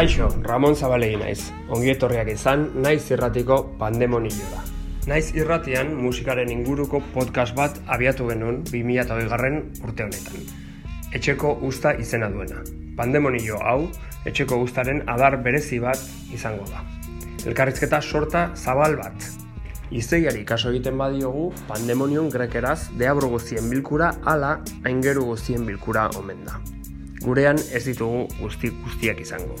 Kaixo, Ramon Zabalegi naiz. Ongi etorriak izan, naiz irratiko pandemonioa. Naiz irratian musikaren inguruko podcast bat abiatu genuen 2008 garren urte honetan. Etxeko usta izena duena. Pandemonio hau, etxeko ustaren adar berezi bat izango da. Elkarrizketa sorta zabal bat. Izeiari kaso egiten badiogu, pandemonion grekeraz deabro guztien bilkura ala aingeru guztien bilkura omen da. Gurean ez ditugu guzti guztiak izango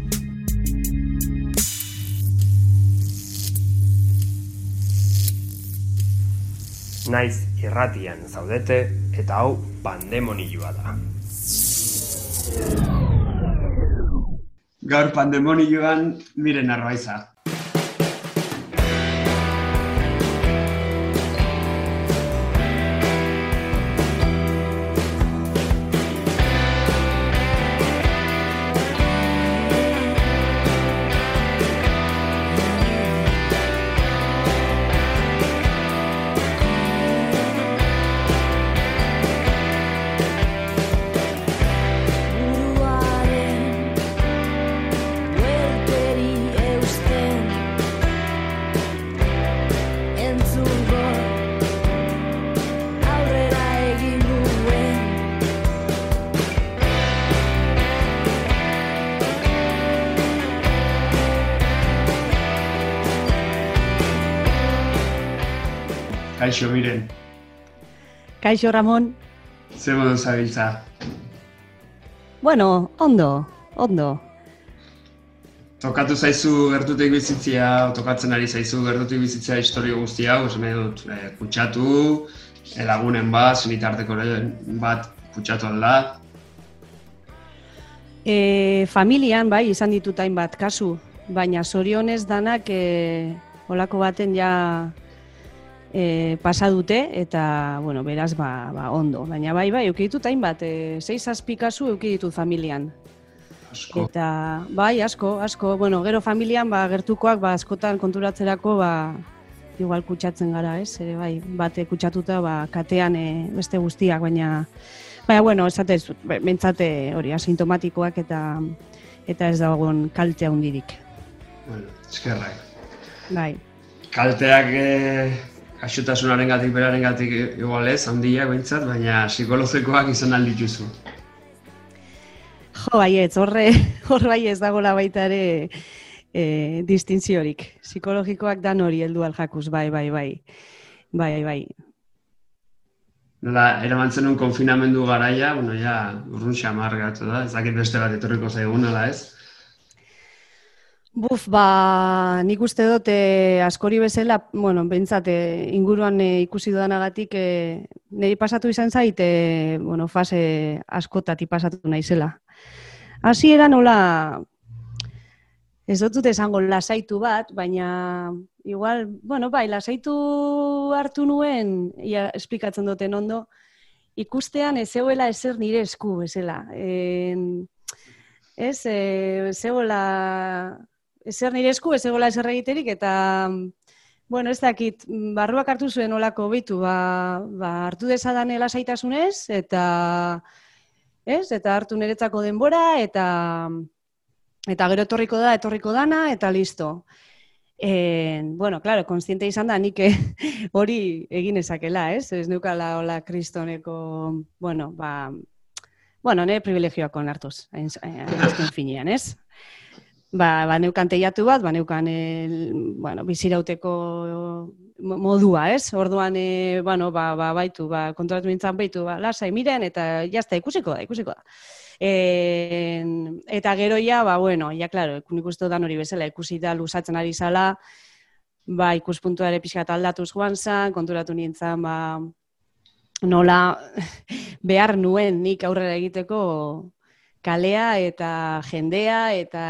Naiz irratian zaudete eta hau pandemonioa da. Gaur pandemonioan miren arbaiza. Kaixo, miren. Kaixo, Ramon. Zer modu zabiltza? Bueno, ondo, ondo. Tokatu zaizu gertutik bizitzia, tokatzen ari zaizu gertutik bizitzia historio guztia, esan nahi dut, e, kutsatu, elagunen bat, zunitarteko bat kutsatu alda. E, familian, bai, izan ditut hainbat kasu, baina zorionez danak e, olako baten ja e, pasa dute eta bueno, beraz ba, ba, ondo. Baina bai bai, euki ditut hainbat, e, sei zazpi kasu euki ditut familian. Asko. Eta bai, asko, asko, bueno, gero familian ba, gertukoak ba, askotan konturatzerako ba, igual kutsatzen gara, ez? Ere bai, bate kutsatuta ba, katean e, beste guztiak, baina baina bueno, esate bentsate hori asintomatikoak eta eta ez dagoen kalte handirik. Bueno, eskerrak. Bai. Kalteak eh, gatik, beraren gatik igual ez, handiak behintzat, baina psikologikoak izan aldituzu. Jo, bai ez, horre, hor bai ez dagoela baita ere e, distintziorik. Psikologikoak dan hori heldu aljakuz, bai, bai, bai. Bai, bai. Nola, eramantzen un konfinamendu garaia, bueno, ja, urrun xamar gatu da, ez dakit beste bat etorriko zaigun, nola ez? Buf, ba, nik uste dut e, askori bezala, bueno, bentsate inguruan e, ikusi dudanagatik e, niri pasatu izan zait, e, bueno, fase askotati pasatu naizela. Hasi era nola, ez dut esango lasaitu bat, baina igual, bueno, bai, lasaitu hartu nuen, ia, esplikatzen duten ondo, ikustean ez zeuela ezer nire esku, bezala. E, ez, e, zeuela ezer nire esku, ez egola ezer egiterik, eta, bueno, ez dakit, barruak hartu zuen olako bitu, ba, ba hartu dezadan elasaitasunez, eta, ez, eta hartu niretzako denbora, eta, eta gero etorriko da, etorriko dana, eta listo. En, bueno, claro, konstiente izan da, nik hori egin ezakela, ez? Ez neukala hola kristoneko, bueno, ba, bueno, nire privilegioak onartuz, azken finean, ez? Ba, ba neukan teiatu bat, ba neukan el, bueno, bizirauteko modua, ez? Orduan, e, bueno, ba, ba, baitu, ba, kontratu nintzen baitu, ba, lasai miren, eta jazta, ikusiko da, ikusiko da. E, eta gero ja, ba, bueno, ja, klaro, nik uste dan hori bezala, ikusi da lusatzen ari zala, ba, ikuspuntua ere pixka aldatuz joan zan, konturatu nintzen, ba, nola behar nuen nik aurrera egiteko kalea eta jendea eta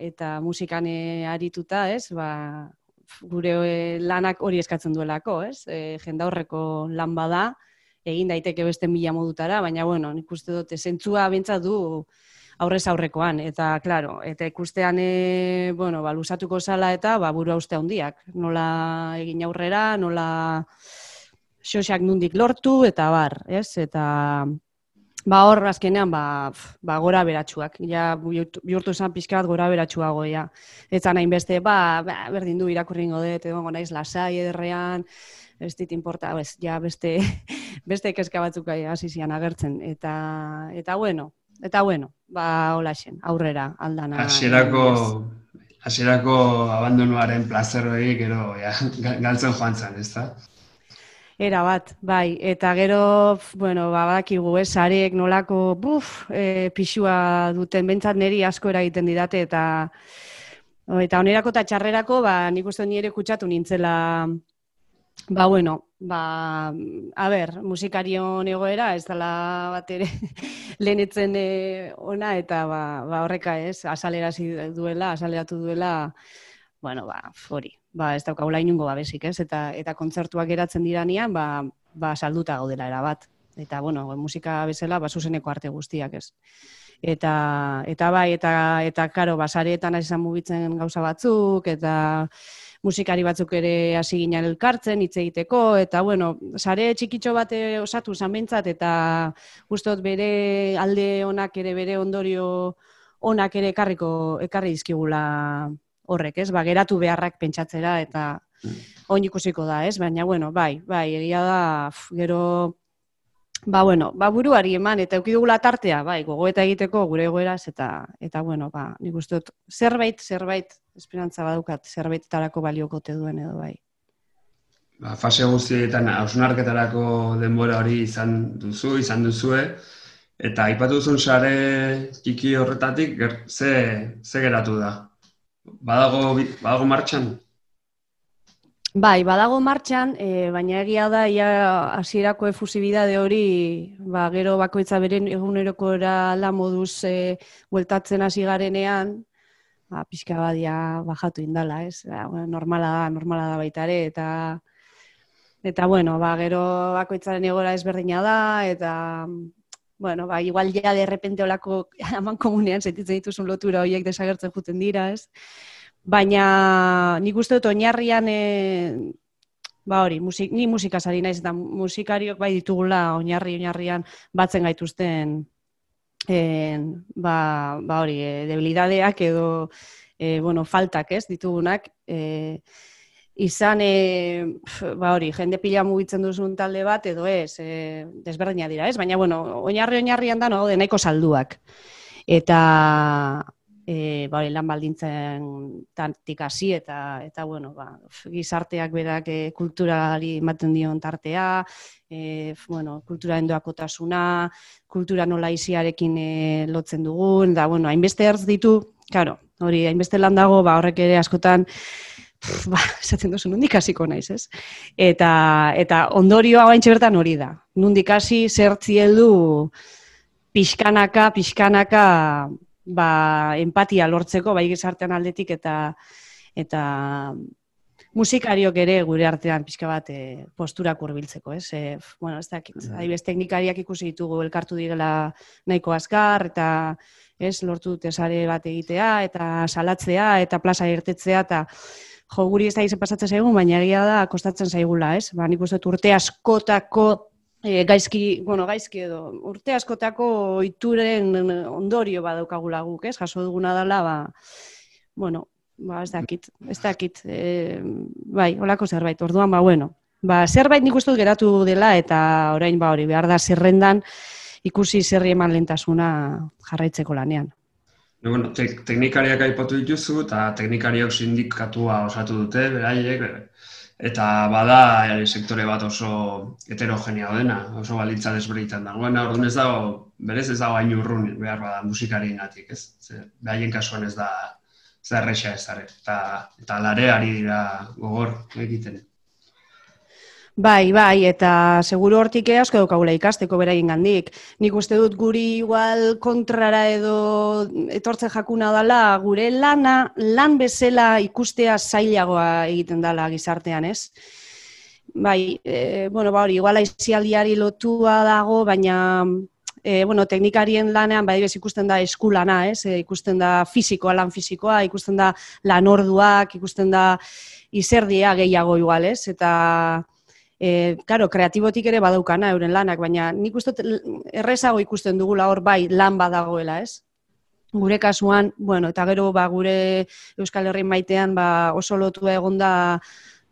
eta musikan arituta, ez? Ba, gure eh, lanak hori eskatzen duelako, ez? E, jendaurreko lan bada, egin daiteke beste mila modutara, baina, bueno, nik uste dute, zentzua bintzat du aurrez aurrekoan, eta, claro, eta ikustean, e, bueno, ba, lusatuko zala eta, ba, buru hauste handiak, nola egin aurrera, nola xoxak nundik lortu, eta bar, ez? Eta, ba, hor, azkenean, ba, ba, gora beratxuak, ja, bihurtu zen pixka bat gora beratxuago, ja. Eta nahin beste, ba, ba berdin du irakurringo dut, edo naiz lasai ederrean, ez dit importa, ez, ja beste, beste kezka batzuk hasi zian agertzen. Eta, eta bueno, eta bueno, ba, hola aurrera, aldana. Hasierako, hasierako abandonuaren plazeroi, gero, ja, galtzen joan zen, ez da? Era bat, bai, eta gero, bueno, ba, badakigu, ez, areek nolako, buf, e, pixua duten, bentsat neri asko eragiten didate, eta eta onerako eta txarrerako, ba, nik uste nire kutsatu nintzela. Ba, bueno, ba, a ber, musikarion egoera, ez dela bat ere lehenetzen eh, ona, eta ba, ba horreka ez, asalera duela, asaleratu duela, bueno, ba, hori, ba, ez daukagula inungo babesik, ez, eta, eta kontzertuak geratzen diranean, ba, ba, salduta gaudela erabat. Eta, bueno, musika bezala, ba, zuzeneko arte guztiak, ez. Eta, eta bai, eta, eta, karo, basaretan hasi mugitzen gauza batzuk, eta, musikari batzuk ere hasi ginen elkartzen hitz egiteko eta bueno, sare txikitxo bat osatu zanbentzat eta gustot bere alde onak ere bere ondorio onak ere ekarriko ekarri dizkigula horrek, ez? Ba, geratu beharrak pentsatzera eta mm. oin ikusiko da, ez? Baina bueno, bai, bai, egia da gero Ba, bueno, ba, buruari eman, eta eukidugula tartea, bai, gogoeta egiteko gure egoeraz, eta, eta bueno, ba, nik uste dut, zerbait, zerbait, esperantza badukat, zerbaitetarako baliokote duen edo, bai. Ba, fase guztietan, hausnarketarako denbora hori izan duzu, izan duzue, eta aipatu duzun sare txiki horretatik, ger, ze, ze geratu da? Badago, badago martxan? Bai, badago martxan, e, baina egia da, ia hasierako efusibidade hori, ba, gero bakoitza beren eguneroko la moduz e, bueltatzen hasi garenean, ba, pixka badia bajatu indala, ez? Ba, normala da, normala da baita ere, eta, eta bueno, ba, gero bakoitzaren egora ezberdina da, eta, bueno, ba, igual ja de repente olako aman komunean sentitzen dituzun lotura horiek desagertzen juten dira, ez? Baina nik uste dut oinarrian e, ba hori, musik, ni musika sari naiz eta musikariok bai ditugula oinarri oinarrian batzen gaituzten en, ba, ba hori, e, debilidadeak edo e, bueno, faltak, ez, ditugunak e, izan e, ba hori, jende pila mugitzen duzun talde bat edo ez, e, desberdina dira, ez? Baina bueno, oinarri oinarrian da no, nahiko salduak. Eta e, ba, lan baldintzen tantik hasi eta eta bueno, ba, gizarteak berak e, kulturari ematen dion tartea, e, bueno, kultura endoakotasuna, kultura nola iziarekin e, lotzen dugun, da, bueno, hainbeste ertz ditu, claro, hori, hainbeste lan dago, ba, horrek ere askotan, ba, esaten duzu, nundik hasiko naiz, ez? Eta, eta ondorioa baintxe bertan hori da. Nundik hasi zertzi heldu pixkanaka, pixkanaka, ba, empatia lortzeko, bai gizartean aldetik eta eta musikariok ere gure artean pixka bat e, posturak hurbiltzeko, ez? E, bueno, ez dakit, mm. teknikariak ikusi ditugu elkartu direla nahiko azkar, eta ez, lortu dute sare bat egitea, eta salatzea, eta plaza irtetzea, eta jo, guri ez da izen pasatzen zaigu, baina egia da, kostatzen zaigula, ez? Ba, nik uste urte askotako e, gaizki, bueno, gaizki edo, urte askotako ituren ondorio badaukagula guk, ez? Jaso duguna dela, ba, bueno, ba, ez dakit, ez dakit, e, bai, holako zerbait, orduan, ba, bueno, ba, zerbait nik uste geratu dela, eta orain, ba, hori, behar da zerrendan, ikusi zerri eman lentasuna jarraitzeko lanean. No, bueno, teknikariak aipatu dituzu, eta teknikariak sindikatua osatu dute, beraiek, eta bada e, sektore bat oso heterogenea dena, oso balitza desberitan dagoena, orduan ez dago, berez ez dago hain urrun behar bada musikarien atik, ez? Ze, behaien kasuan ez da zerrexa ez are, eta, eta lare ari dira gogor egiten. Bai, bai, eta seguru hortik asko daukagula ikasteko beraien gandik. Nik uste dut guri igual kontrara edo etortzen jakuna dela, gure lana, lan bezala ikustea zailagoa egiten dela gizartean, ez? Bai, e, bueno, ba hori, igual aizialdiari lotua dago, baina e, bueno, teknikarien lanean, bai, ikusten da eskulana, ez? E, ikusten da fisikoa, lan fisikoa, ikusten da lan orduak, ikusten da izerdia gehiago igual, ez? Eta e, karo, kreatibotik ere badaukana euren lanak, baina nik uste errezago ikusten dugula hor bai lan badagoela, ez? Gure kasuan, bueno, eta gero ba, gure Euskal Herri maitean ba, oso lotua egonda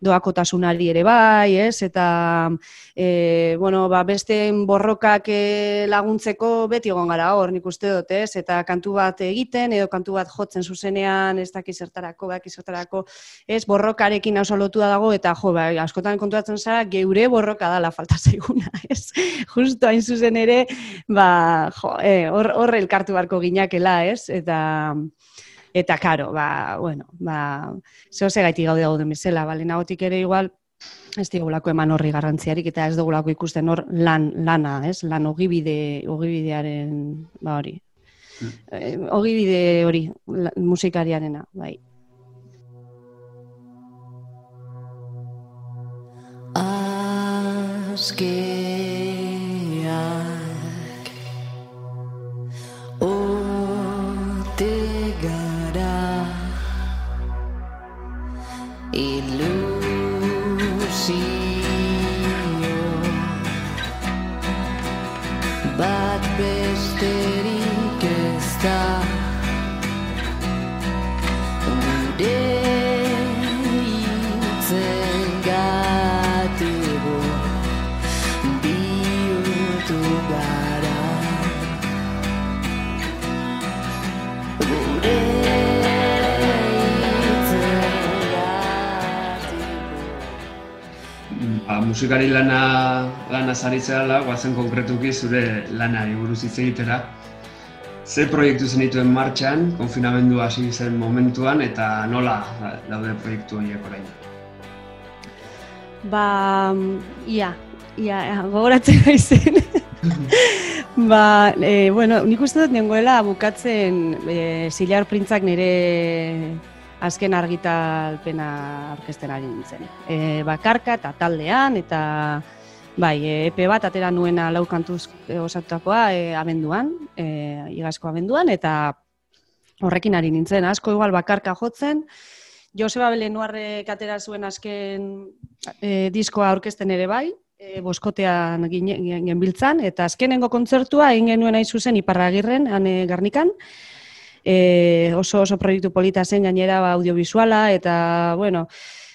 doakotasunari ere bai, ez? Eta e, bueno, ba, beste borrokak e, laguntzeko beti egon gara hor, nik uste dut, ez? Eta kantu bat egiten edo kantu bat jotzen zuzenean, ez dakiz zertarako, baki zertarako, ez? Borrokarekin oso lotua dago eta jo, ba, askotan kontuatzen zara geure borroka dala falta zaiguna, ez? Justo hain zuzen ere, ba, jo, e, hor, hor elkartu barko ginakela, ez? Eta Eta karo, ba, bueno, ba, zeo ze gaiti gaude gauden bezala, bale, nagotik ere igual, ez digulako eman horri garrantziarik, eta ez dugulako ikusten hor lan, lana, ez? Lan ogibide, ogibidearen, ba hori. Mm. Ogibide hori, musikariarena, bai. Illusion. Musikari lana lana saritzea guazen konkretuki zure lana buruz hitz egitera. Ze proiektu zenituen martxan, konfinamendu hasi zen momentuan, eta nola daude proiektu horiek orain? Ba, ia, ia, gogoratzen gaizen. ba, e, bueno, nik uste dut nengoela bukatzen e, Zilar Printzak nire azken argitalpena orkesten ari nintzen. E, bakarka eta taldean, eta bai, e, epe bat atera nuena lau kantuz osatutakoa e, abenduan, e, igazko abenduan, eta horrekin ari nintzen. Asko igual bakarka jotzen, Joseba Belenuarrek atera zuen azken e, diskoa orkesten ere bai, e, boskotean genbiltzan, eta azkenengo kontzertua egin genuen hain zuzen iparragirren, ane garnikan, e, oso oso proiektu polita zen gainera ba, audiovisuala eta bueno,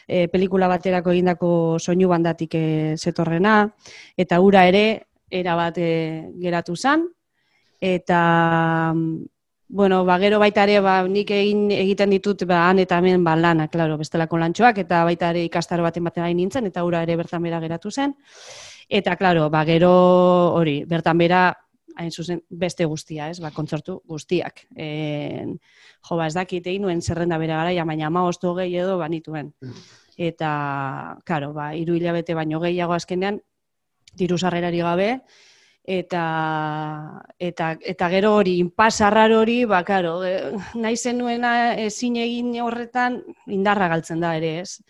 e, pelikula baterako egindako soinu bandatik e, zetorrena. Eta ura ere era bat e, geratu zen. Eta bueno, ba, gero baita ere ba, nik egin egiten ditut ba, han eta hemen ba, lana, klaro, bestelako lantxoak eta baita ere ikastaro baten baten gain nintzen eta ura ere bertan bera geratu zen. Eta klaro, ba, gero hori, bertan bera hain zuzen beste guztia, ez, ba, kontzertu guztiak. E, jo, ba, ez dakit egin nuen zerrenda bere gara, baina ama ostu gehi edo banituen. Eta, karo, ba, iru hilabete baino gehiago azkenean, diru sarrerari gabe, eta, eta, eta gero hori, inpasarrar hori, ba, karo, e, nahi zenuena ezin egin horretan, indarra galtzen da ere, ez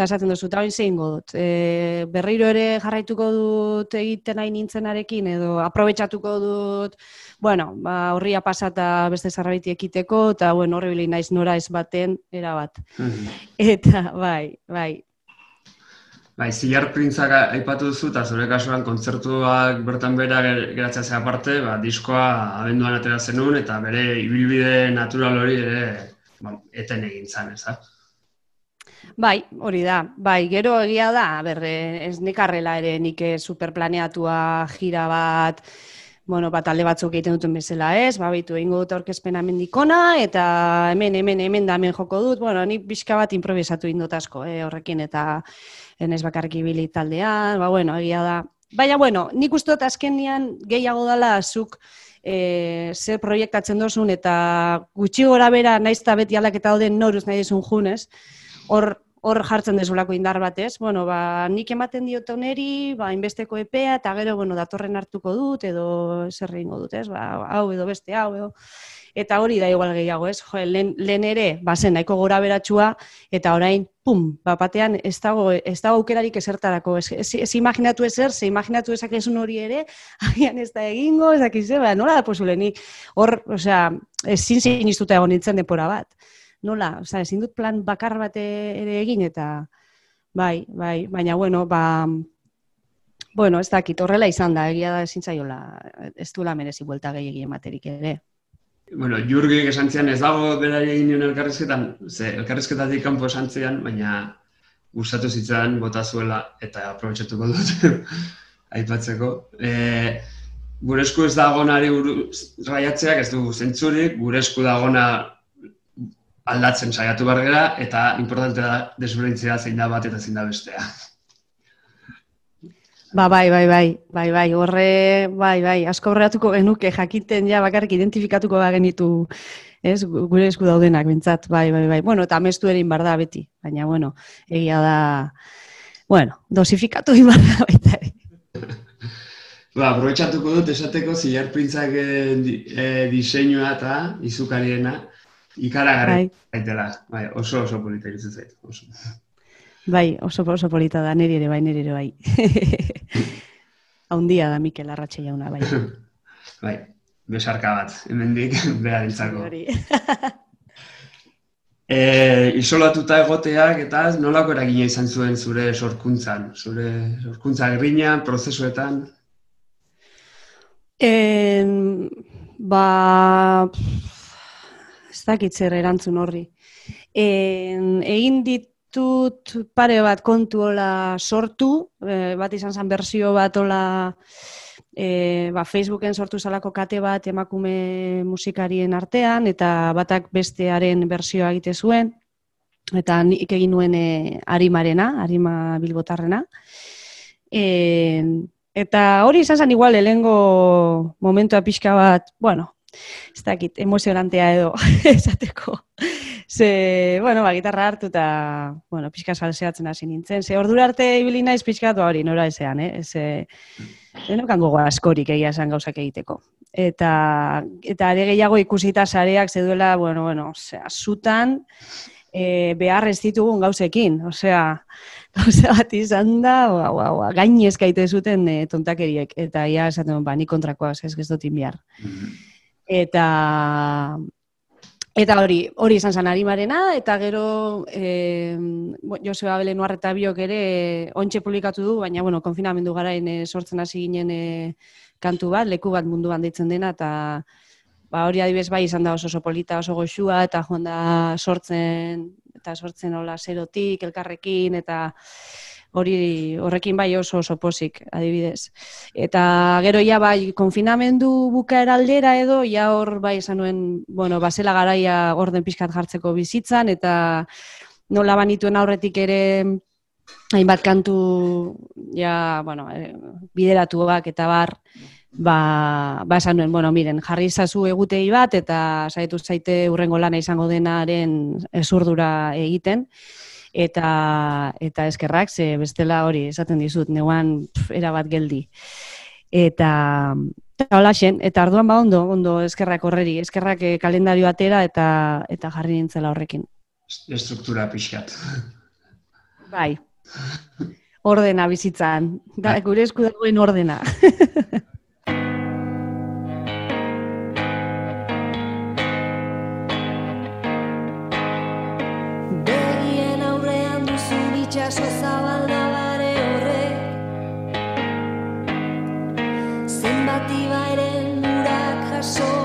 eta esaten duzu, eta zein dut. E, berriro ere jarraituko dut egiten nahi nintzenarekin, edo aprobetsatuko dut, bueno, ba, horria pasata beste zarrabiti ekiteko, eta bueno, horri bilin naiz nora ez baten, era bat. Mhm. Eta, bai, bai. Bai, zilar printzak aipatu duzu, eta zure kasuan kontzertuak bertan bera geratzea ze aparte, ba, diskoa abenduan atera zenun, eta bere ibilbide natural hori ere ba, eten egin zan, ezak? Bai, hori da. Bai, gero egia da, ber, ez nekarrela ere nik superplaneatua jira bat, bueno, bat alde batzuk egiten duten bezala ez, ba, bitu egingo dut aurkezpena mendikona, eta hemen, hemen, hemen da hemen joko dut, bueno, nik pixka bat improvisatu indot asko, eh, horrekin, eta enez bakarrik ibili taldean, ba, bueno, egia da. Baina, bueno, nik uste dut azkenian gehiago dala zuk e, zer proiektatzen dozun, eta gutxi gora bera, naiz eta beti aldaketa dauden noruz nahi desun junez, hor hor jartzen dezulako indar batez, bueno, ba, nik ematen diot oneri, ba, inbesteko epea, eta gero, bueno, datorren hartuko dut, edo zer dut, ez, ba, hau edo beste hau, edo, eta hori da igual gehiago, ez, jo, lehen, lehen ere, bazen, nahiko gora beratxua, eta orain, pum, bapatean, ez dago, ez dago aukerarik esertarako, ez, ez, ez imaginatu ezer, ze imaginatu ezakezun hori ere, agian ez da egingo, ez dakize, ba, nola da posule, nik, hor, osea, ezin zin egon nintzen depora bat nola, oza, ezin dut plan bakar bat ere egin, eta bai, bai, baina, bueno, ba, bueno, ez dakit, horrela izan da, egia da ezin zaiola, ez duela merezi buelta gehiagi ematerik ere. Bueno, Jurgi esan zian ez dago berari egin nion elkarrizketan, ze elkarrizketatik kanpo esan zian, baina gustatu zitzan bota zuela eta aprobetxatuko dut aipatzeko. E, gure esku ez dagonari raiatzeak ez du zentzurik, gure esku dagona aldatzen saiatu behar gara, eta importante da desberdintzea zein da bat eta zein da bestea. Ba, bai, bai, bai, bai, bai, horre, bai, bai, asko horreatuko genuke jakiten ja bakarrik identifikatuko da genitu, ez, gure esku daudenak, bintzat, bai, bai, bai, bueno, eta amestu erin bar da beti, baina, bueno, egia da, bueno, dosifikatu egin bar da baita. Ba, aprobetsatuko dut esateko zilar printzak e, diseinua eta izukariena, Ikaragarri bai. bai, oso oso polita irutzen zait, oso. Bai, oso oso polita da, niri ere bai, niri ere bai. Haundia da Mikel Arratxe jauna, bai. bai, besarka bat, hemendik bera dintzako. e, isolatuta egoteak eta nolako eragina izan zuen zure sorkuntzan, zure sorkuntza gerriñan, prozesuetan? En, ba, ez dakit zer erantzun horri. E, egin ditut pare bat kontu hola sortu, e, bat izan zen berzio bat hola e, ba, Facebooken sortu zalako kate bat emakume musikarien artean, eta batak bestearen berzioa egite zuen, eta nik egin nuen e, arimarena, arima bilbotarrena. E, eta hori izan zen igual, helengo momentua pixka bat, bueno, ez dakit, emozionantea edo esateko. Ze, bueno, ba, gitarra hartu eta, bueno, pixka salseatzen hasi nintzen. Ze, ordura arte ibili naiz pixka ba, hori, nora ezean, eh? Ze, denokan gogo askorik egia esan gauzak egiteko. Eta, eta are gehiago ikusita sareak zeduela, bueno, bueno, osea, zutan, e, behar ez ditugun gauzekin, osea, gauze bat izan da, ba, ba, ba, gainez zuten e, tontakeriek, eta ia esaten, ba, ni kontrakoa, ez ez dut inbiar. Mm eta eta hori hori izan zen arimarena eta gero eh Joseba Belenu eta biok ere ontxe publikatu du baina bueno konfinamendu garain e, sortzen hasi ginen e, kantu bat leku bat munduan deitzen dena eta ba hori adibez bai izan da oso oso polita oso goxua eta joan da sortzen eta sortzen hola serotik elkarrekin eta hori horrekin bai oso oso posik, adibidez. Eta gero ja bai konfinamendu bukaera aldera edo ja hor bai esan nuen, bueno, basela garaia orden pixkat jartzeko bizitzan eta nola banituen aurretik ere hainbat kantu ja, bueno, e, bideratuak eta bar ba, ba esan nuen, bueno, miren, jarri zazu egutei bat eta saitu zaite urrengo lana izango denaren esurdura egiten eta eta eskerrak ze bestela hori esaten dizut neuan era bat geldi. Eta hola xen eta arduan ba ondo ondo eskerrak horreri eskerrak eh, kalendario atera eta eta jarri nintzela horrekin. Estruktura pixkat. Bai. Ordena bizitzan. Da, bai. gure esku dagoen ordena itxaso zabalda bare horrek. Zenbat ibairen urak jasote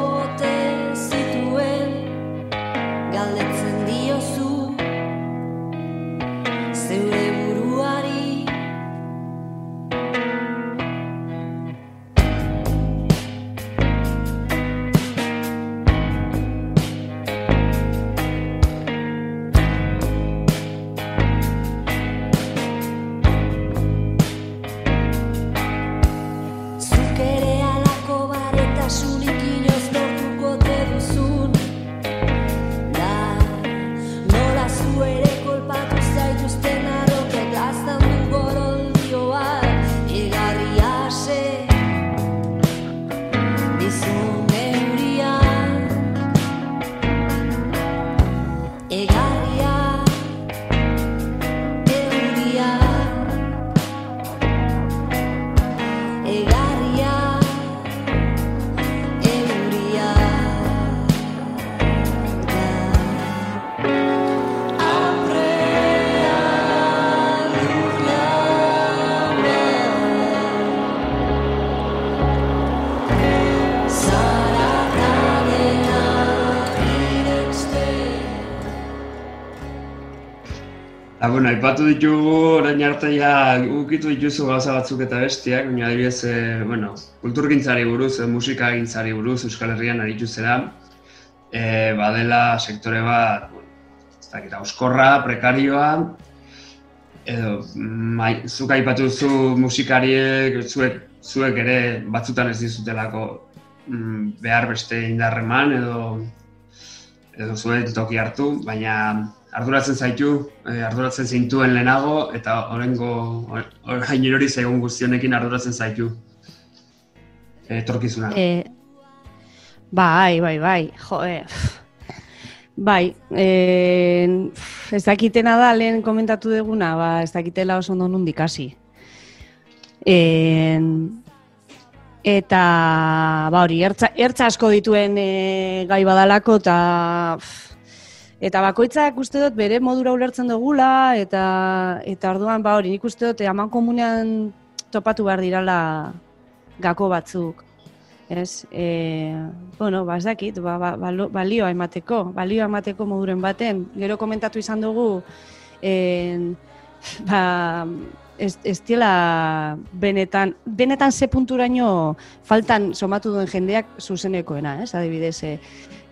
bueno, aipatu ditugu orain arte ja ukitu dituzu gauza batzuk eta bestiak, baina adibidez, e, bueno, kulturgintzari buruz, e, musikagintzari buruz Euskal Herrian aritu zera, e, badela sektore bat, ez dakit, auskorra, prekarioa, edo, mai, zuk aipatu duzu musikariek, zuek, zuek ere batzutan ez dizutelako mm, behar beste indarreman edo edo zuek toki hartu, baina arduratzen zaitu, eh, arduratzen zintuen lehenago, eta horrengo, orain hori zaigun guztionekin arduratzen zaitu. Etorkizuna. E, bai, bai, bai, jo, e, bai, e, ez dakitena da lehen komentatu deguna, ba, ez dakitela oso ondo nundik hasi. E, eta, ba hori, ertza, ertza asko dituen e, gai badalako, eta Eta bakoitzak uste dut bere modura ulertzen dugula, eta, eta orduan ba hori, nik uste dut eman komunean topatu behar dirala gako batzuk. Ez, e, bueno, ba, ez dakit, ba, ba, balioa emateko, balioa emateko moduren baten. Gero komentatu izan dugu, en, ba, ez, ez benetan, benetan ze punturaino faltan somatu duen jendeak zuzenekoena, ez? Adibidez, e,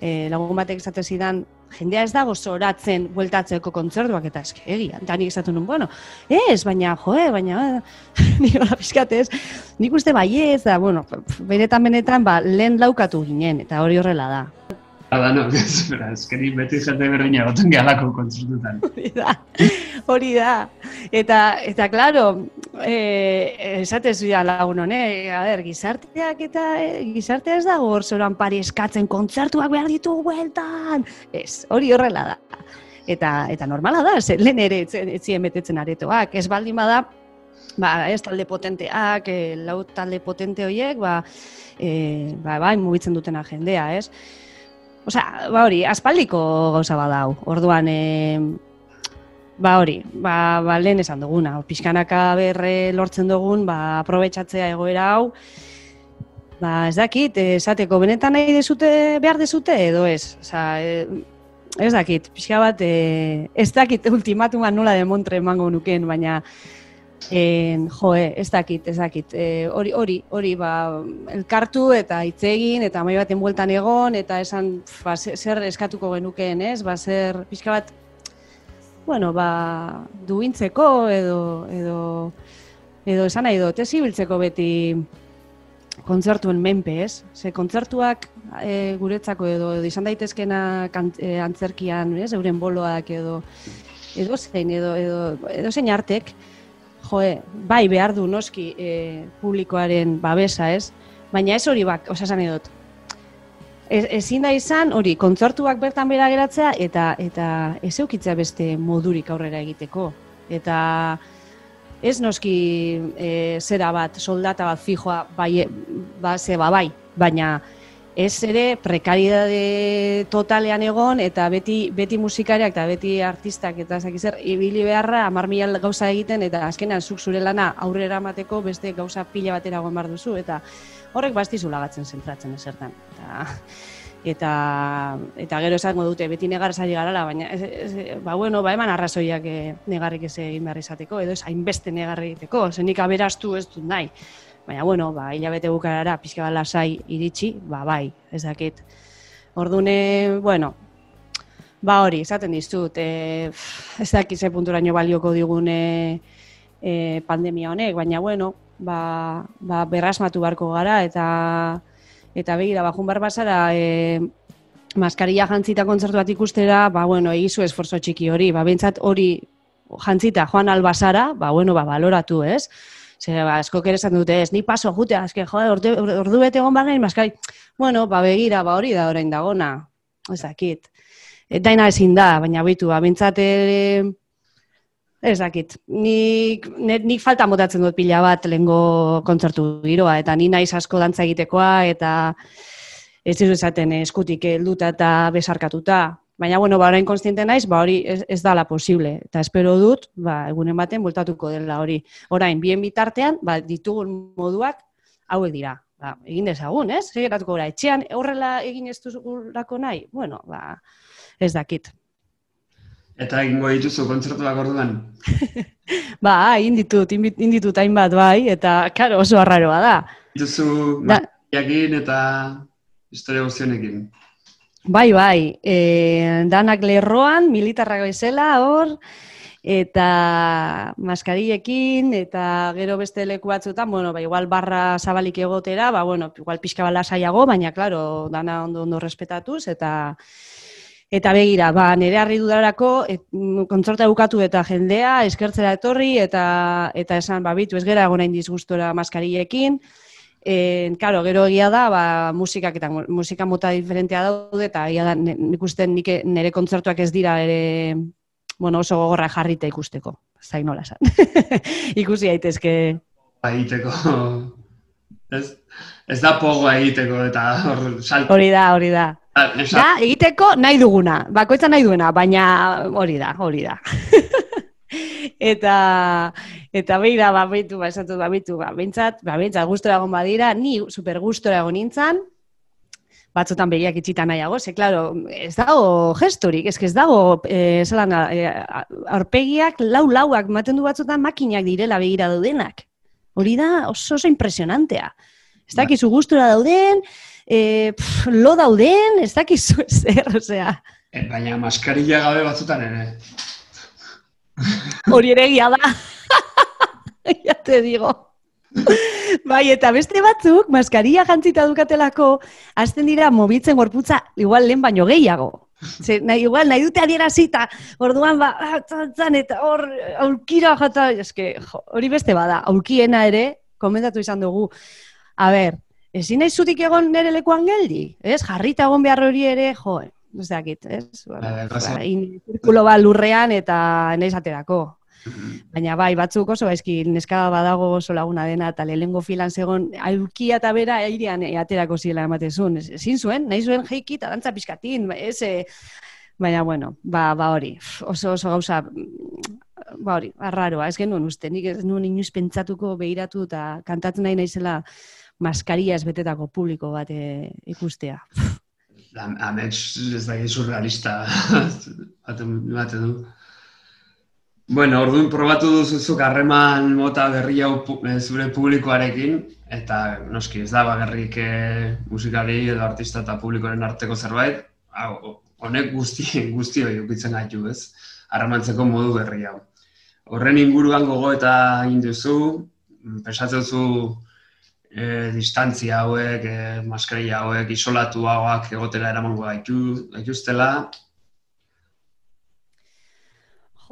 e, lagun batek esate zidan, jendea ez dago zoratzen bueltatzeko kontzertuak eta eske egia. Eta nik esatu nun, bueno, ez, baina, jo, baina, ni hola pizkatez, nik uste baiez, da, bueno, benetan benetan, ba, lehen laukatu ginen, eta hori horrela da. Hala, no, espera, eskeri beti jende berdina goten gehalako kontzertutan. Hori da, hori da. Eta, eta klaro, eh, esatez bida lagun honek, a ber, gizarteak eta eh, gizartea ez dago hor zoran pari eskatzen kontzertuak behar ditu bueltan. Ez, hori horrela da. Eta, eta normala da, ze, lehen ere etzien betetzen aretoak. Ez baldin bada, ba, ez talde potenteak, e, lau talde potente horiek, ba, e, ba, ba, mugitzen dutena jendea, ez? Osea, ba hori, aspaldiko gauza badau. Orduan, e, ba hori, ba, ba lehen esan duguna. Piskanaka berre lortzen dugun, ba, aprobetsatzea egoera hau. Ba, ez dakit, esateko benetan nahi dezute, behar dezute, edo ez. Osea, e, ez dakit, pixka bat, e, ez dakit ultimatuman nola demontre emango nuken, baina En, joe, ez dakit, ez dakit. E, hori, hori, hori, ba, elkartu eta hitz egin eta mai baten bueltan egon eta esan ba, zer eskatuko genukeen, ez? Ba, zer pixka bat bueno, ba, duintzeko edo edo edo esan nahi dut, ez ibiltzeko beti kontzertuen menpe, ez? Ze kontzertuak e, guretzako edo, edo izan daitezkena e, antzerkian, ez? Euren boloak edo edo zein edo edo edo zein artek, joe, bai behar du noski e, publikoaren babesa, ez? Baina ez hori bak, osasan edot. Ez, ezin da izan, hori, kontzortuak bertan bera geratzea, eta eta ez eukitzea beste modurik aurrera egiteko. Eta ez noski e, zera bat, soldata bat fijoa, bai, ba, ze, ba, bai, baina ez ere prekaridade totalean egon eta beti beti musikariak eta beti artistak eta ezak zer ibili beharra 10.000 gauza egiten eta azkenan zuk zure lana aurrera emateko beste gauza pila batera egon bar duzu eta horrek bastizu lagatzen zentratzen esertan eta eta eta gero esango dute beti negar sari garala baina ez, ez, ba bueno ba eman arrazoiak eh, negarrik ez egin behar izateko edo ez hainbeste negarri egiteko zenik aberastu ez dut nahi Baina, bueno, ba, hilabete bukarara, pixka bat lasai iritsi, ba, bai, ez dakit. Ordune, bueno, ba hori, esaten dizut, e, ez dakit ze punturaino balioko digune e, pandemia honek, baina, bueno, ba, ba berrasmatu barko gara, eta eta begira, bajun bar basara, e, maskaria jantzita kontzertu bat ikustera, ba, bueno, egizu esforzo txiki hori, ba, bentsat hori jantzita joan albasara, ba, bueno, ba, baloratu, ez? Zer, ba, asko kere esan dute ez, ni paso jute, azke, jode, ordu, ordu bete egon barren, maskari, bueno, ba, begira, ba, hori da orain dagona, ez dakit. E, daina ezin da, baina bitu, ba, bintzate, ez dakit, nik, nik falta motatzen dut pila bat lehengo kontzertu giroa, eta ni naiz asko dantza egitekoa, eta ez dizu esaten eskutik helduta eta besarkatuta, Baina, bueno, ba, orain konstiente naiz, ba, hori ez, ez dala posible. Eta espero dut, ba, egunen baten, bultatuko dela hori. Orain, bien bitartean, ba, ditugun moduak, hauek dira. Ba, egin dezagun, ez? Segeratuko gara, etxean, horrela egin ez duzulako nahi? Bueno, ba, ez dakit. Eta egingo dituzu kontzertuak orduan. Ba, inditut, inbi- inditut hainbat bai, eta, karo, oso arraroa da. Dituzu Da- eta historia guztionekin. Bai, bai, e, danak lerroan, militarrak bezala, hor, eta maskarillekin, eta gero beste leku batzuetan, bueno, ba, igual barra zabalik egotera, ba, bueno, igual pixka bala saiago, baina, claro, dana ondo ondo respetatuz, eta Eta begira, ba, nire harri dudarako, et, mm, kontzerta bukatu eta jendea, eskertzera etorri, eta eta esan, ba, bitu, ez gera egon hain disgustora maskarillekin, E, karo, gero egia da, ba, musikak eta mu- musika mota diferentea daude, eta egia da, nik uste nik nire kontzertuak ez dira ere, bueno, oso gogorra jarrita ikusteko. Zain nola esan. Ikusi daitezke. Egiteko, ez? Ez da pogoa egiteko eta hor salto. Hori da, hori da. Esan, Da, egiteko nahi duguna, bakoitza nahi duena, baina hori da, hori da. eta eta beira, ba, beitu, ba, esatu, ba, beitu, ba, bintzat, ba, bintzat, gustora egon badira, ni super gustora egon nintzen, batzutan begiak itxita nahiago, ze, klaro, ez dago gestorik, ez ez dago, eh, zelan, eh, aurpegiak lau-lauak maten du batzutan makinak direla begira daudenak. Hori da oso oso impresionantea. Ez dakizu gustura dauden, e, pff, lo dauden, ez dakizu zer, osea, eh, baina maskarilla gabe batzutan ere. Hori ere egia da. ja te digo. bai, eta beste batzuk, maskaria jantzita dukatelako, hasten dira mobitzen gorputza igual lehen baino gehiago. Ze, nahi, igual, nahi dute adierazi eta orduan ba, ah, eta hor aulkira jata, eske, hori beste bada, aulkiena ere, komentatu izan dugu, a ber, ezin nahi zutik egon nire lekuan geldi, ez? Jarrita egon behar hori ere, jo, ez dakit, ez? Bueno, Bai, gauza- ba, in, zirkulo bat lurrean eta nahiz aterako. Baina bai, batzuk oso gaizki neska badago oso laguna dena eta lehengo filan zegon aulkia eta bera airean aterako ziela ematezun. Ez- Ezin zuen, nahi zuen jeiki eta dantza pizkatin, ez, e, baina bueno, ba, ba hori, oso oso gauza, mm, ba hori, arraroa, ez genuen uste, nik ez nuen inoiz pentsatuko behiratu eta kantatzen nahi naizela maskaria ez betetako publiko bat e, ikustea. Am- Amets ez da surrealista baten, baten du. Bueno, orduan probatu duzuzuk harreman mota berri hau eh, zure publikoarekin, eta noski ez da bakarrik eh, musikari edo artista eta publikoaren arteko zerbait, hau, honek guzti, guztioi ukitzen gaitu, ez? Harremantzeko modu berri hau. Horren inguruan gogo eta egin duzu, mm, pensatzen duzu e, distantzia hauek, e, maskarilla hauek, isolatuagoak egotera eramango gaitu, gaituztela,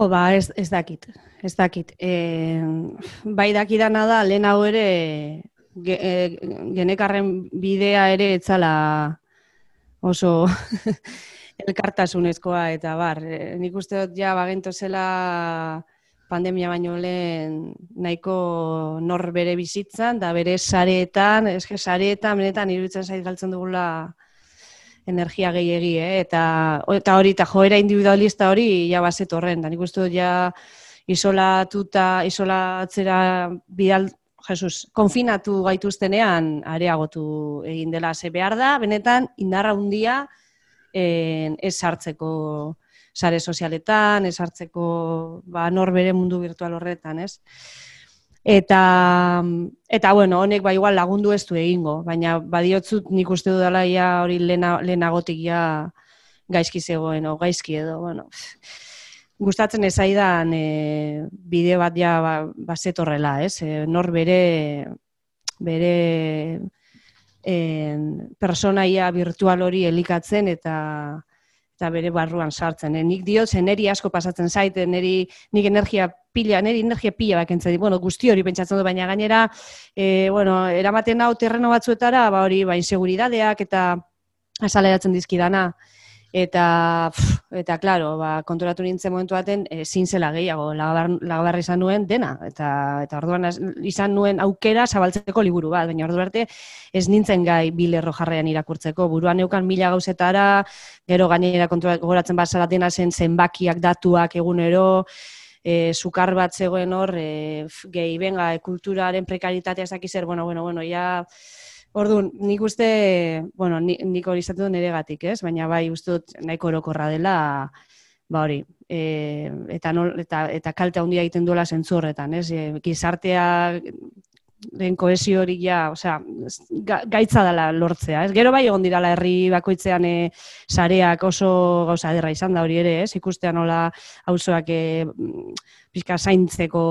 Jo, ba, ez, ez dakit, ez dakit. E, bai dakidana da, lehen hau ere, ge, e, genekarren bidea ere etzala oso elkartasunezkoa eta bar. E, nik uste dut ja bagento zela pandemia baino lehen nahiko nor bere bizitzan, da bere sareetan, eske sareetan benetan iruditzen zait galtzen dugula energia gehiegi, eh? eta, eta hori, eta joera individualista hori ja bazet horren, da nik uste ja isolatuta, isolatzera bidal, Jesus, konfinatu gaituztenean areagotu egin dela ze behar da, benetan indarra handia eh, ez sartzeko sare sozialetan, ez hartzeko ba, nor bere mundu virtual horretan, ez? Eta, eta bueno, honek ba igual lagundu ez du egingo, baina badiotzut nik uste dudala ja hori lehena, lehenagotik ja gaizki zegoen, o gaizki edo, bueno. Gustatzen ez zaidan e, bideo bat ja ba, bazetorrela, ez? E, nor bere bere en, personaia virtual hori elikatzen eta eta bere barruan sartzen. Eh? Nik diot, zen neri asko pasatzen zaite, neri, nik energia pila, neri energia pila bakentzen bueno, guzti hori pentsatzen du, baina gainera, e, bueno, eramaten hau terreno batzuetara, ba hori, ba, inseguridadeak eta azaleratzen dizkidana, eta, pff, eta, klaro, ba, konturatu nintzen momentu baten, e, zin zela gehiago, lagabar, lagabar izan nuen dena, eta, eta orduan izan nuen aukera zabaltzeko liburu bat, baina ordu arte ez nintzen gai bi lerro jarrean irakurtzeko, buruan neukan mila gauzetara, gero gainera kontura, gogoratzen bazara dena zen zenbakiak, datuak egunero, e, sukar bat zegoen hor, e, gehi, benga, e, kulturaren prekaritatea ez dakiz zer, bueno, bueno, bueno, ja, Orduan, nik uste, bueno, ni, nik hori izatu nire gatik, ez? Baina bai, uste dut nahiko orokorra dela, ba hori, e, eta, nol, eta, eta kalte handia egiten duela zentzu horretan, ez? E, gizartea den kohesio hori ja, osea, ga- gaitza dela lortzea, ez? Gero bai egon dirala herri bakoitzean e, sareak oso gauza ederra izan da hori ere, ez? Ikustea nola auzoak e, pixka zaintzeko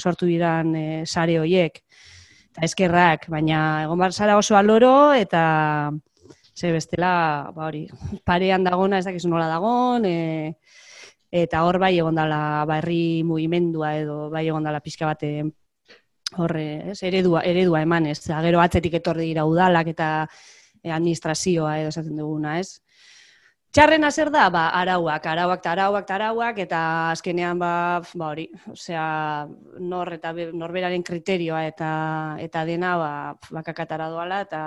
sortu diran e, sare hoiek. Eta eskerrak, baina egon bar zara oso aloro eta ze bestela, ba hori, parean dagona ez dakizu nola dagon, e, eta hor bai egon dala ba, herri mugimendua edo bai egon dala pixka bate horre, ez, eredua, eredua eman, ez, gero atzetik etorri dira udalak eta administrazioa edo esaten duguna, ez. Txarrena zer da? Ba, arauak, arauak, arauak, arauak, eta azkenean, ba, ba hori, osea, nor eta be- norberaren kriterioa eta eta dena, ba, bakakatara doala, eta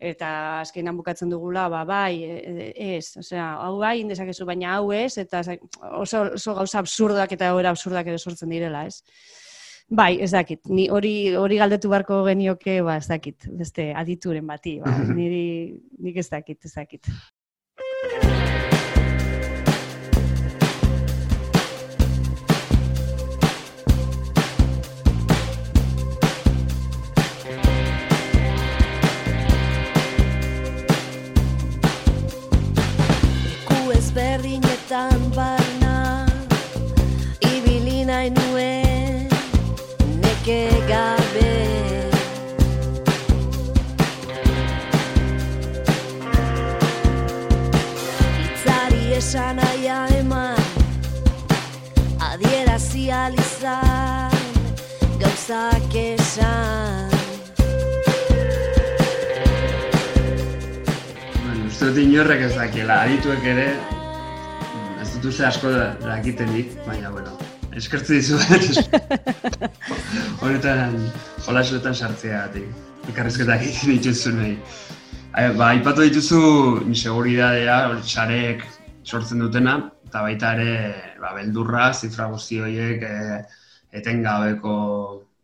eta azkenean bukatzen dugula, ba, bai, e- e- ez, osea, hau bai, indezakezu, baina hau ez, eta oso, oso gauza absurdak eta egoera absurdak ere sortzen direla, ez? Bai, ez dakit, ni hori hori galdetu beharko genioke, ba, ez dakit, beste adituren bati, ba, niri, nik ez dakit, ez dakit. Ezberdinetan barna Ibili nahi nuen Neke gabe. Itzari esan aia eman Adierazi alizan Gauzak esan. Uste dut inorrek ez dakiela, adituek ere, uste asko da- dakitenik, baina, bueno, eskertze dizuet. Honetan, jolasuetan sartzeagatik, ikarrizketak egiten dituzu nahi. Ba, aipatu dituzu inseguridadea, sarek sortzen dutena, eta baita ere, ba, beldurra, zifra guzti horiek, e, etengabeko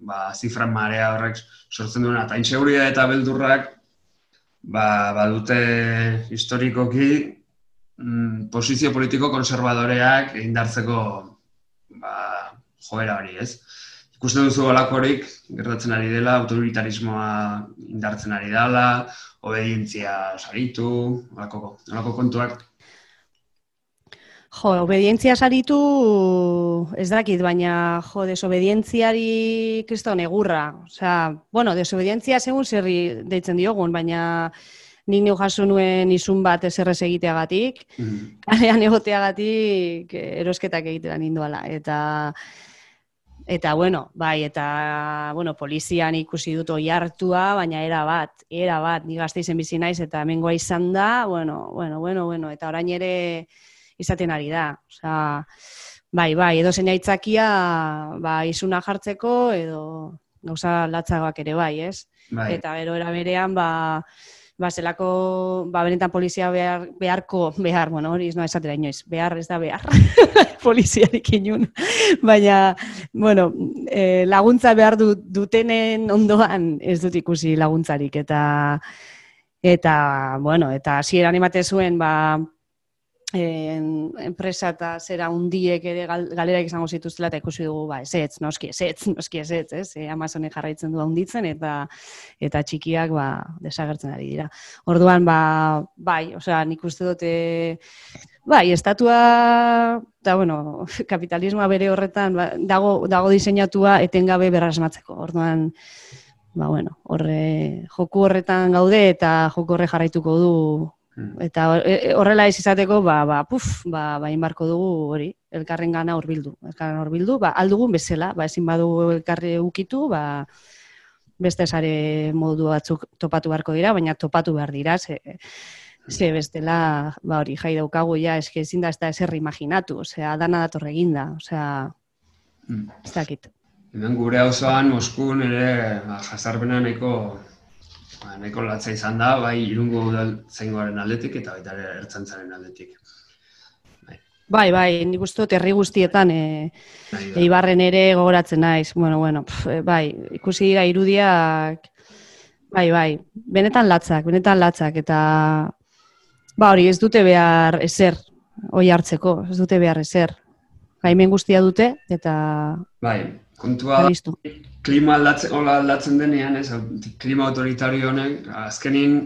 ba, zifra marea horrek sortzen duena, eta inseguridade eta beldurrak ba, badute historikoki mm, posizio politiko konservadoreak indartzeko ba, joera hori, ez? Ikusten duzu holakorik gertatzen ari dela, autoritarismoa indartzen ari dela, obedientzia saritu, holako, holako kontuak. Jo, obedientzia saritu, ez dakit, baina, jo, desobedientziari kriston egurra. Osea, bueno, desobedientzia segun zerri deitzen diogun, baina nik neu jaso nuen izun bat eserrez egiteagatik, Mhm. kalean egoteagatik erosketak egitean ninduala. Eta, eta bueno, bai, eta, bueno, polizian ikusi dut oi hartua, baina era bat, era bat, ni gazteizen bizi naiz, eta hemengoa izan da, bueno, bueno, bueno, bueno, eta orain ere izaten ari da. Osea, bai, bai, edo zein aitzakia, ba, izuna jartzeko, edo gauza latzagoak ere bai, ez? Bai. Eta gero era berean, ba, ba, zelako, ba, benetan polizia behar, beharko, behar, bueno, hori ez noa esatera inoiz, behar ez da behar, poliziarik inun. Baina, bueno, eh, laguntza behar du, dutenen ondoan ez dut ikusi laguntzarik, eta, eta, bueno, eta hasieran emate zuen, ba, enpresa eta zera hundiek ere gal, galerak izango zituztela eta ikusi dugu, ba, ezetz, noski ezetz, noski ezetz, ez? E, Amazonek jarraitzen du hunditzen eta eta txikiak ba, desagertzen ari dira. Orduan, ba, bai, osea, nik uste dute, bai, estatua, eta bueno, kapitalismoa bere horretan ba, dago, dago diseinatua etengabe berrasmatzeko. Orduan, ba, bueno, horre, joku horretan gaude eta joku horre jarraituko du. Eta hor- e- e- horrela ez izateko, ba, ba, puf, ba, ba, inbarko dugu hori, elkarren gana horbildu. Elkarren horbildu, ba, aldugun bezala, ba, ezin badugu elkarri ukitu, ba, beste sare modu batzuk topatu beharko dira, baina topatu behar dira, ze, ze bestela, ba, hori, jai daukagu, ja, eske ezin da ez da ezer imaginatu, osea, dana dator eginda, osea, Mm. ez dakit. Hemen gure auzoan Moskun ere ba, jazarpena nahiko ba, nahiko latza izan da, bai irungo udaltzaingoaren aldetik eta baita ertzantzaren aldetik. Bai, bai, nik uste dut herri guztietan, e, da. Eibarren ere gogoratzen naiz. Bueno, bueno, pf, eh, bai, ikusi dira irudiak, bai, bai, benetan latzak, benetan latzak, eta ba hori, ez dute behar ezer, oi hartzeko, ez dute behar ezer. gaimen guztia dute, eta Bai, kontua listo. Klima aldatzen, hola aldatzen denean, ez, klima autoritario honek, azkenin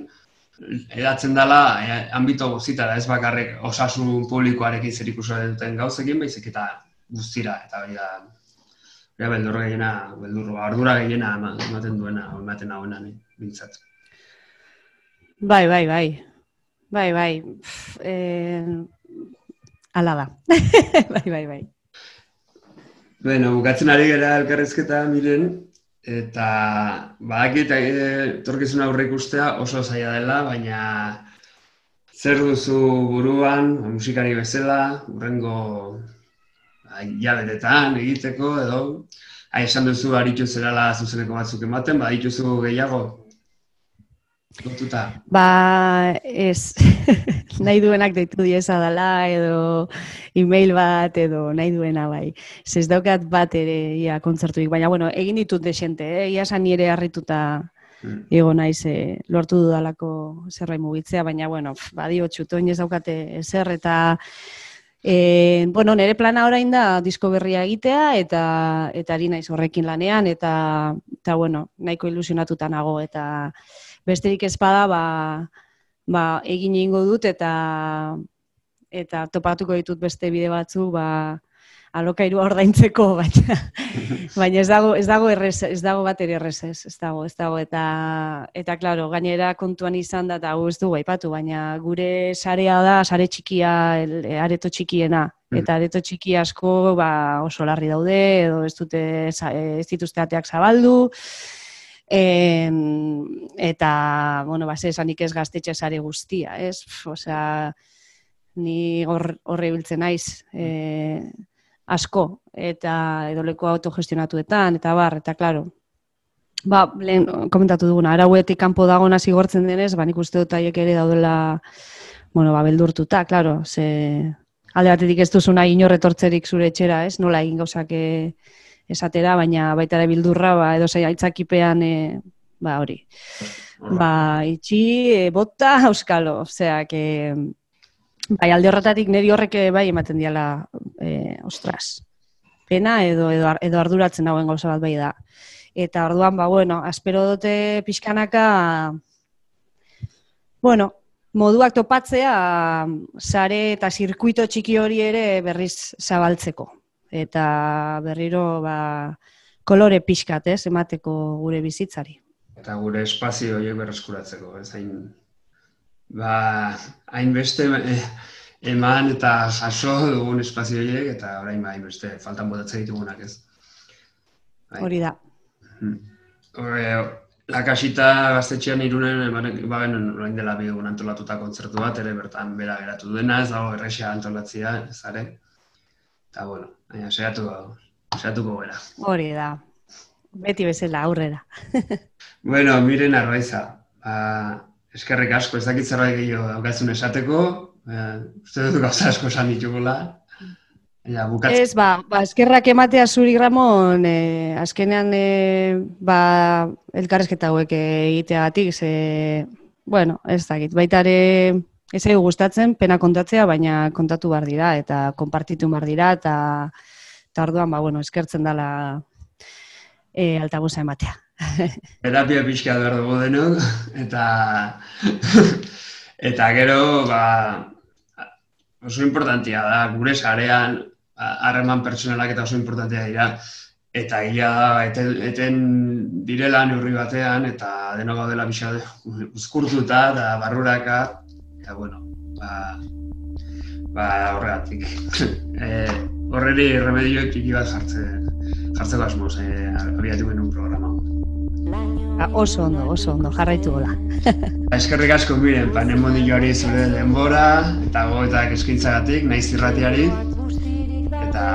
edatzen dela e, ambito guztitara, ez bakarrik osasun publikoarekin zer duten gauzekin, baizik eta guztira, eta hori da, hori da beldur gehiena, beldur, ardura gehiena ema- ematen duena, ematen hauena, ni, bintzat. Bai, bai, bai. Bai, bai. Pff, eh, ala da. bai, bai, bai. Bueno, bukatzen ari gara elkarrezketa miren, eta badakit eh, etorkizun aurre ikustea oso zaila dela, baina zer duzu buruan, musikari bezala, urrengo ba, hilabetetan egiteko, edo, ah, esan duzu aritu zerala zuzeneko batzuk ematen, badituzu gehiago, lotuta. Ba, ez, nahi duenak deitu dieza dela, edo e-mail bat, edo nahi duena bai. Ez daukat bat ere ia kontzertuik, baina bueno, egin ditut desente, eh? ia san nire harrituta Mm. Ego naiz e, lortu dudalako zerbait mugitzea, baina bueno, badio txutoin ez daukate ezer eta e, bueno, nire plana orain da disko berria egitea eta eta ari naiz horrekin lanean eta eta bueno, nahiko ilusionatuta nago eta besterik ez bada ba, ba egin egingo dut eta eta topatuko ditut beste bide batzu ba alokairua ordaintzeko, baina, baina ez dago, ez dago errez, ez dago bat ere errez ez, ez dago, ez dago, eta, eta claro, gainera kontuan izan da, eta hau ez dugu aipatu, baina gure sarea da, sare txikia, el, areto txikiena, Mm. eta areto txiki asko ba, oso larri daude, edo ez dute, ez dituzte ateak zabaldu, Em, eta, bueno, ba, ze esanik ez gaztetxe sare guztia, ez? Osea, ni hor horre ibiltzen naiz, e, asko, eta edoleko autogestionatuetan, eta bar, eta klaro, ba, lehen komentatu duguna, arauetik kanpo dagona zigortzen denez, ba, nik uste dut haiek ere daudela, bueno, ba, beldurtuta, klaro, ze alde batetik ez duzu nahi inorretortzerik zure etxera, ez? Nola egin gauzak eh, esatera, baina baita ere bildurra, ba, edo zei aitzakipean, eh, ba, hori. Horra. Ba, itxi, e, bota, euskalo, osea, que, bai, alde horretatik niri horrek eh, bai ematen diala, e, ostras, pena edo, edo, edo arduratzen dagoen gauza bat bai da. Eta orduan, ba, bueno, espero dute pixkanaka, bueno, moduak topatzea, sare eta zirkuito txiki hori ere berriz zabaltzeko. Eta berriro, ba, kolore pixkat, ez, emateko gure bizitzari. eta gure espazio horiek berreskuratzeko, ez hain ba, hainbeste eh, eman eta jaso dugun espazio horiek eta orain ba, hainbeste faltan botatzen ditugunak ez. Bai. Hori da. Hore, lakasita gaztetxean irunen bagen orain dela bi antolatuta kontzertu bat, ere bertan bera geratu dena, ez dago errexea antolatzea, ez are. Eta bueno, baina saiatu saiatuko gara. Hori da. Beti bezala aurrera. Bueno, miren arbaiza. Ba, eskerrik asko, ez dakit zerbait gehiago daukazun esateko. Eh, uste dut gauza asko esan ditugula. Ja. Ez, ba, ba, eskerrak ematea zuri Ramon, eh, azkenean eh, ba, elkarrezketa hauek egiteagatik, ze, bueno, ez dakit, baita ere ez egu gustatzen pena kontatzea, baina kontatu behar dira, eta konpartitu behar dira, eta, eta orduan, ba, bueno, eskertzen dela eh, altabuza ematea. terapia pixka behar dugu denok, eta eta gero, ba, oso importantia da, gure sarean, harreman pertsonalak eta oso importantia dira, eta egia da, eten, eten direla neurri batean, eta deno gaudela pixka uzkurtuta, eta barruraka, eta bueno, ba, ba horregatik. e, horreri remedio txiki bat jartzen, jartzeko asmoz, e, abiatu genuen programa. Ba, oso ondo, oso ondo, jarraitu gola. Eskerrik asko miren, panemonioari zure denbora eta gogoetak eskaintzagatik, naiz irratiari. Eta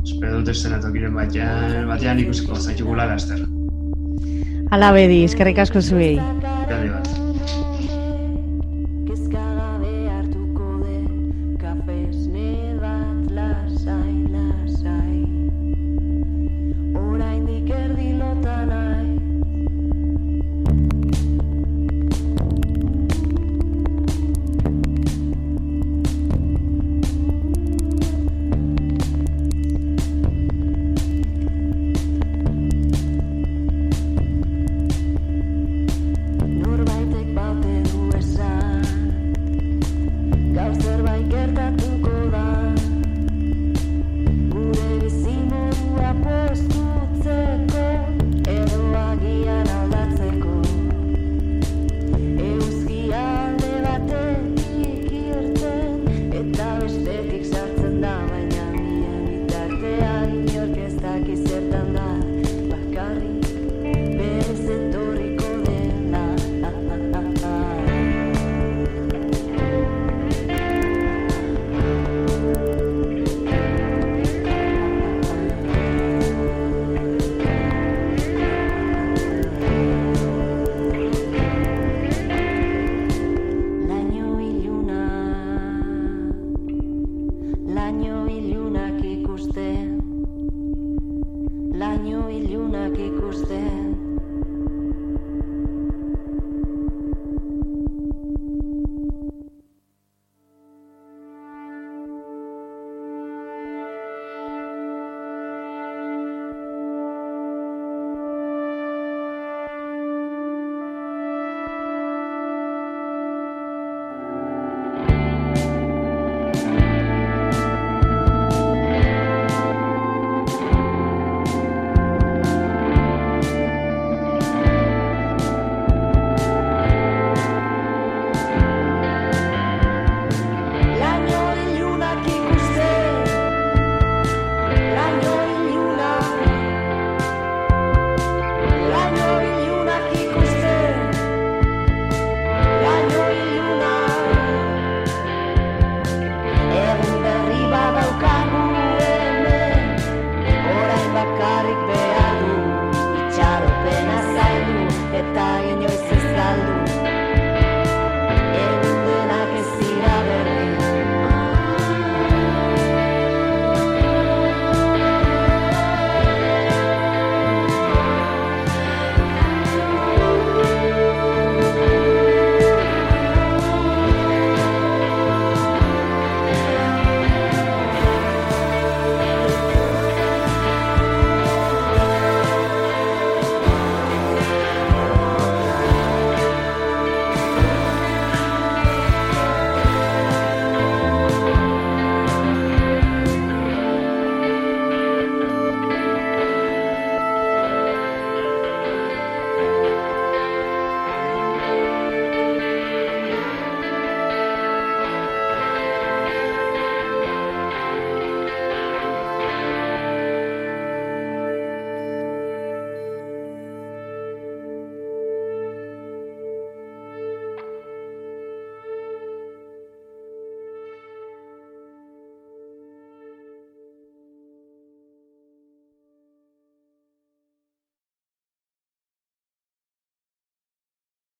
espero dut estenatokiren batean, batean ikusiko zaitugula laster. Ala bedi, eskerrik asko zuei. Gade bat.